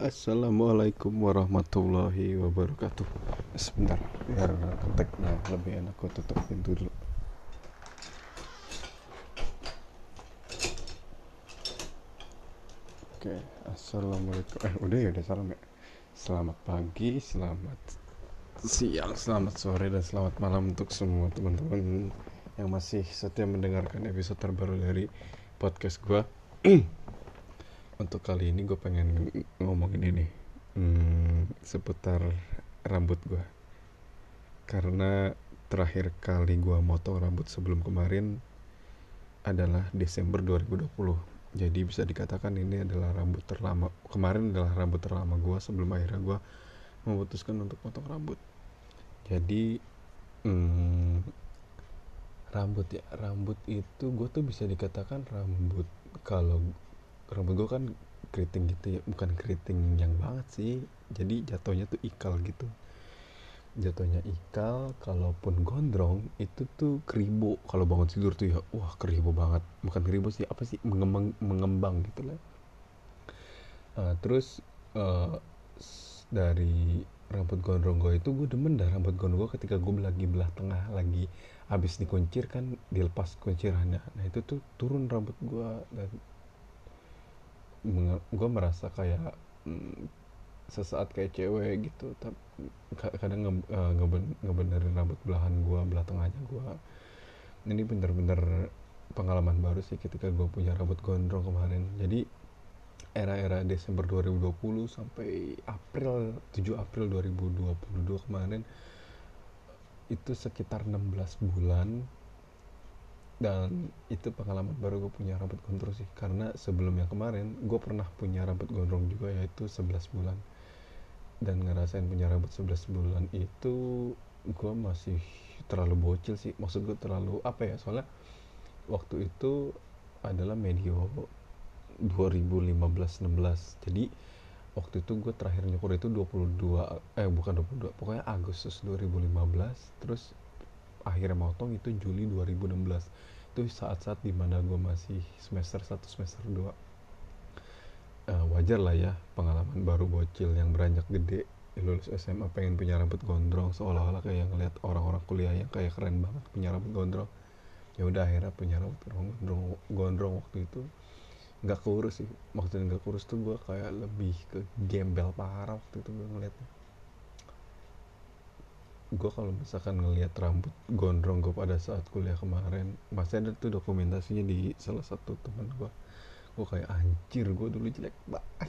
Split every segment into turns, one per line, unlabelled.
Assalamualaikum warahmatullahi wabarakatuh. Sebentar biar keteknya lebih enak gue tutup pintu dulu. Oke Assalamualaikum. Eh udah ya udah salam ya? Selamat pagi Selamat siang Selamat sore dan selamat malam Untuk semua teman-teman Yang masih setia mendengarkan episode terbaru dari podcast gue Untuk kali ini gue pengen ngomongin ini. Hmm, Seputar rambut gue Karena terakhir kali gue motong rambut sebelum kemarin adalah Desember 2020 jadi bisa dikatakan ini adalah rambut terlama kemarin adalah rambut terlama gue sebelum akhirnya gue memutuskan untuk potong rambut. Jadi hmm, rambut ya rambut itu gue tuh bisa dikatakan rambut kalau rambut gue kan keriting gitu ya bukan keriting yang banget sih. Jadi jatuhnya tuh ikal gitu. Jatuhnya ikal kalaupun gondrong itu tuh keribu. Kalau bangun tidur tuh ya wah keribu banget. Bukan keribu sih apa sih? Mengembang mengembang gitu lah. Uh, terus uh, dari rambut gondrong gue itu gue demen dah rambut gondrong gue ketika gue lagi belah tengah lagi habis dikuncir kan dilepas kuncirannya. Nah itu tuh turun rambut gue dan gue merasa kayak mm, sesaat kayak cewek gitu tapi kadang nge, uh, ngeben, ngebenerin rambut belahan gue belah tengahnya gue ini bener-bener pengalaman baru sih ketika gue punya rambut gondrong kemarin. Jadi era-era Desember 2020 sampai April 7 April 2022 kemarin itu sekitar 16 bulan dan itu pengalaman baru gue punya rambut gondrong sih. Karena sebelum yang kemarin gue pernah punya rambut gondrong juga yaitu 11 bulan. Dan ngerasain punya rambut 11 bulan itu gue masih terlalu bocil sih. Maksud gue terlalu apa ya? Soalnya waktu itu adalah medio 2015-16 jadi waktu itu gue terakhir nyukur itu 22 eh bukan 22 pokoknya Agustus 2015 terus akhirnya motong itu Juli 2016 itu saat-saat di mana gue masih semester 1 semester 2 uh, wajar lah ya pengalaman baru bocil yang beranjak gede. Lulus SMA pengen punya rambut gondrong seolah-olah kayak ngeliat orang-orang kuliah yang kayak keren banget punya rambut gondrong. Ya udah akhirnya punya rambut gondrong gondrong waktu itu. Nggak kurus sih maksudnya nggak kurus tuh gue kayak lebih ke gembel parah waktu itu gue ngeliatnya gue kalau misalkan ngelihat rambut gondrong gue pada saat kuliah kemarin masih ada tuh dokumentasinya di salah satu teman gue gue kayak anjir gue dulu jelek banget.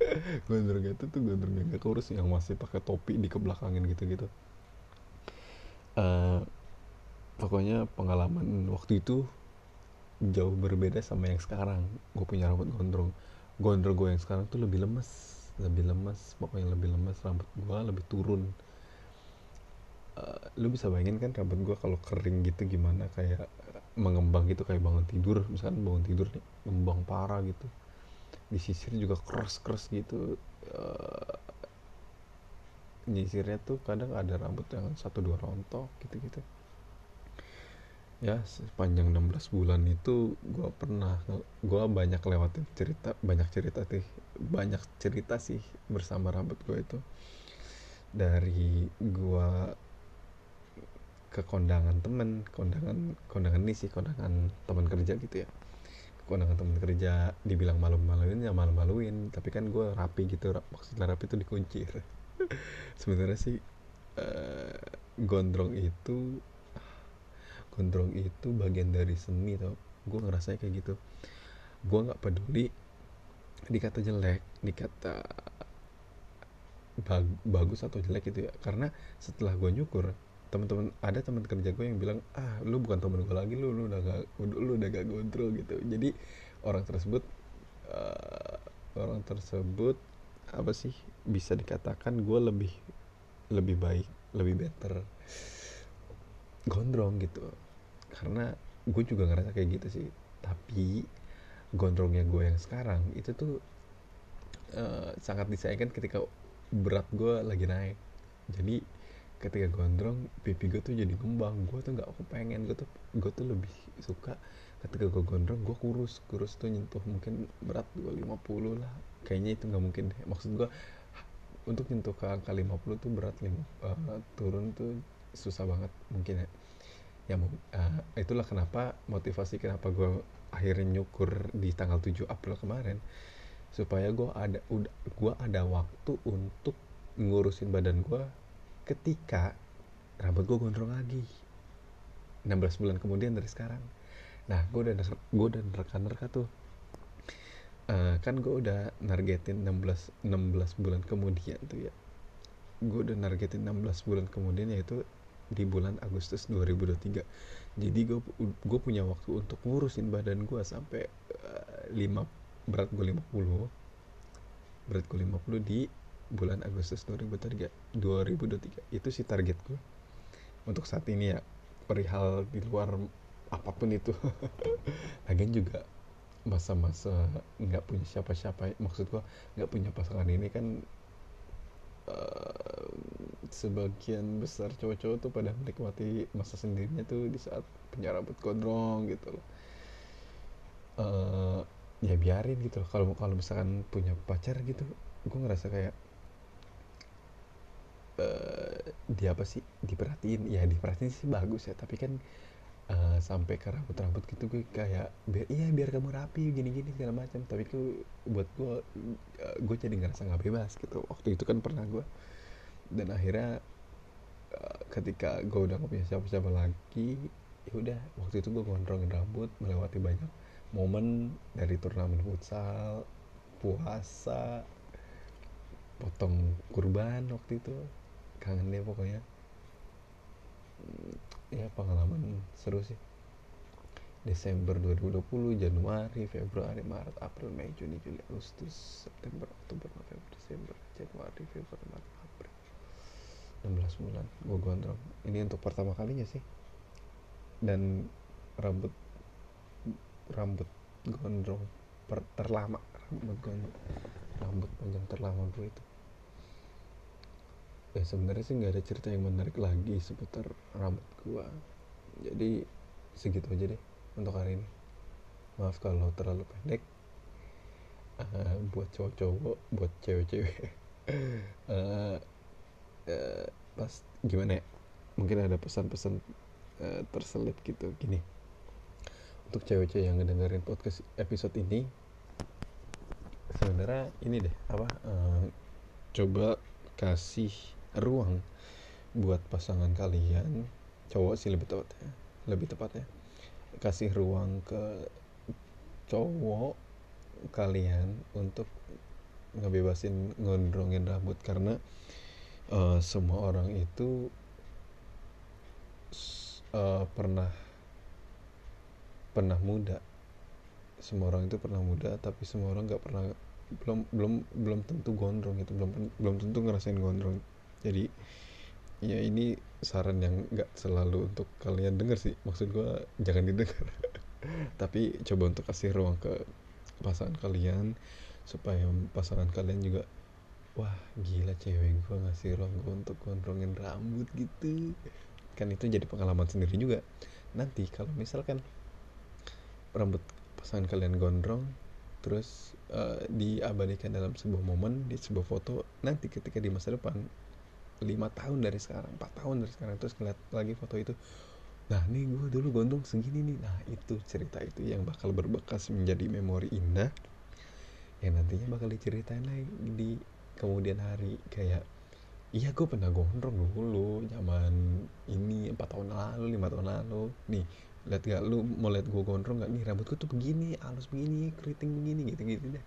Gondrong itu tuh gondrong yang gak kurus yang masih pakai topi di kebelakangin gitu gitu uh, pokoknya pengalaman waktu itu jauh berbeda sama yang sekarang. Gue punya rambut gondrong. Gondrong gue yang sekarang tuh lebih lemes lebih lemes pokoknya lebih lemes rambut gue lebih turun uh, lu bisa bayangin kan rambut gue kalau kering gitu gimana? Kayak mengembang gitu kayak bangun tidur. Misalkan bangun tidur nih ngembang parah gitu. Disisir juga keras keras gitu. Uh, nyisirnya tuh kadang ada rambut yang satu dua rontok gitu gitu ya sepanjang 16 bulan itu gue pernah gue banyak lewatin cerita banyak cerita sih banyak cerita sih bersama rambut gue itu. Dari gue ke kondangan temen kondangan kondangan ini sih kondangan teman kerja gitu ya. Kondangan teman kerja dibilang malu-maluin ya malu-maluin tapi kan gue rapi gitu maksudnya rapi itu dikuncir sebenarnya sih uh, gondrong itu gondrong itu bagian dari seni tau. Gue ngerasanya kayak gitu. Gue nggak peduli dikata jelek dikata bag bagus atau jelek gitu ya. Karena setelah gue nyukur teman-teman ada teman kerja gue yang bilang ah lu bukan temen gue lagi lu lu udah gak lu udah gak kontrol gitu. Jadi orang tersebut uh, orang tersebut apa sih bisa dikatakan gue lebih lebih baik lebih better gondrong gitu. Karena gue juga ngerasa kayak gitu sih. Tapi gondrongnya gue yang sekarang itu tuh uh, sangat disayangkan ketika berat gue lagi naik. Jadi ketika gondrong pipi gue tuh jadi ngembang. Gue tuh nggak aku pengen gue tuh gue tuh lebih suka ketika gue gondrong gue kurus. Kurus tuh nyentuh mungkin berat 250 lah. Kayaknya itu nggak mungkin deh. Maksud gue untuk nyentuh ke angka 50 tuh berat lima, uh, turun tuh susah banget mungkin ya. Ya uh, itulah kenapa motivasi kenapa gue akhirnya nyukur di tanggal 7 April kemarin supaya gue ada udah gue ada waktu untuk ngurusin badan gue ketika rambut gue gondrong lagi. 16 bulan kemudian dari sekarang. Nah gue udah gue udah nerka-nerka tuh. Uh, kan gue udah nargetin 16 16 bulan kemudian tuh ya. Gue udah nargetin 16 bulan kemudian yaitu di bulan Agustus 2023 jadi gue gue punya waktu untuk ngurusin badan gue sampai uh, 5 berat gue 50 berat gue 50 di bulan Agustus 2023 2023 itu sih target gue untuk saat ini ya perihal di luar apa pun itu. Lagian juga masa-masa nggak punya siapa-siapa maksud gua nggak punya pasangan ini kan uh, sebagian besar cowok-cowok tuh pada menikmati masa sendirinya tuh di saat punya rambut gondrong gitu loh. Uh, ya biarin gitu kalau kalau misalkan punya pacar gitu gue ngerasa kayak uh, dia apa sih? Diperhatiin. Ya diperhatiin sih bagus ya. Tapi kan uh, sampai ke rambut-rambut gitu gue kayak biar iya biar kamu rapi gini-gini segala macam. Tapi itu buat gue uh, gue jadi ngerasa nggak bebas gitu. Waktu itu kan pernah gue. Dan akhirnya uh, ketika gue udah gak punya siapa-siapa lagi ya udah waktu itu gue gondrongin rambut melewati banyak momen dari turnamen futsal puasa potong kurban waktu itu kangen deh pokoknya. Ya pengalaman seru sih. Desember 2020, Januari, Februari, Maret, April, Mei, Juni, Juli, Agustus, September, Oktober, November, Desember, Januari, Februari, Maret, April. 16 bulan gue gondrong. Ini untuk pertama kalinya sih. Dan rambut rambut gondrong per, terlama rambut gondrong. Rambut panjang terlama gue itu ya sebenarnya sih nggak ada cerita yang menarik lagi seputar rambut gua. Jadi segitu aja deh untuk hari ini. Maaf kalau terlalu pendek. Uh, buat cowok-cowok buat cewek-cewek. Uh, uh, pas gimana ya? Mungkin ada pesan-pesan uh, terselip gitu. Gini. Untuk cewek-cewek yang ngedengerin podcast episode ini sebenarnya ini deh apa uh, coba kasih ruang buat pasangan kalian cowok sih lebih tepatnya lebih tepatnya. Kasih ruang ke cowok kalian untuk ngebebasin ngondrongin rambut. Karena uh, semua orang itu uh, pernah pernah muda. Semua orang itu pernah muda tapi semua orang nggak pernah belum belum belum tentu gondrong itu belum belum tentu ngerasain gondrong jadi ya ini saran yang nggak selalu untuk kalian dengar sih. Maksud gue jangan didengar. Tapi coba untuk kasih ruang ke pasangan kalian supaya pasangan kalian juga wah gila cewek gue ngasih ruang gue untuk gondrongin rambut gitu. Kan itu jadi pengalaman sendiri juga. Nanti kalau misalkan rambut pasangan kalian gondrong terus uh, diabadikan dalam sebuah momen di sebuah foto nanti ketika di masa depan lima tahun dari sekarang empat tahun dari sekarang terus ngeliat lagi foto itu nah nih gue dulu gondong segini nih. Nah itu cerita itu yang bakal berbekas menjadi memori indah yang nantinya bakal diceritain lagi di kemudian hari. Kayak iya gue pernah gondrong dulu zaman ini empat tahun lalu lima tahun lalu. Nih lihat gak lu mau lihat gue gondrong gak nih rambutku tuh begini halus begini keriting begini gitu gitu deh.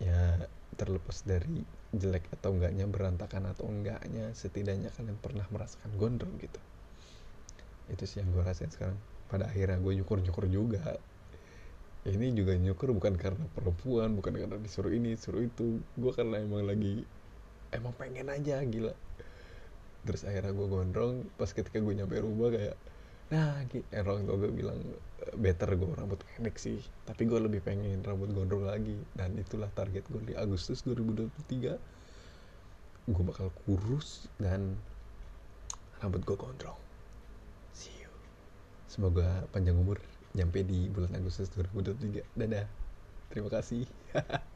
Ya terlepas dari jelek atau enggaknya berantakan atau enggaknya setidaknya kalian pernah merasakan gondrong gitu. Itu sih yang gue rasain sekarang. Pada akhirnya gue nyukur nyukur juga. Ini juga nyukur bukan karena perempuan bukan karena disuruh ini disuruh itu. Gue karena emang lagi emang pengen aja gila. Terus akhirnya gue gondrong. Pas ketika gue nyampe rumah kayak nah eh, orang tua gue bilang better gue rambut pendek sih tapi gue lebih pengen rambut gondrong lagi. Dan itulah target gue di Agustus 2023 gue bakal kurus dan rambut gue gondrong. See you. Semoga panjang umur nyampe di bulan Agustus 2023 dadah. Terima kasih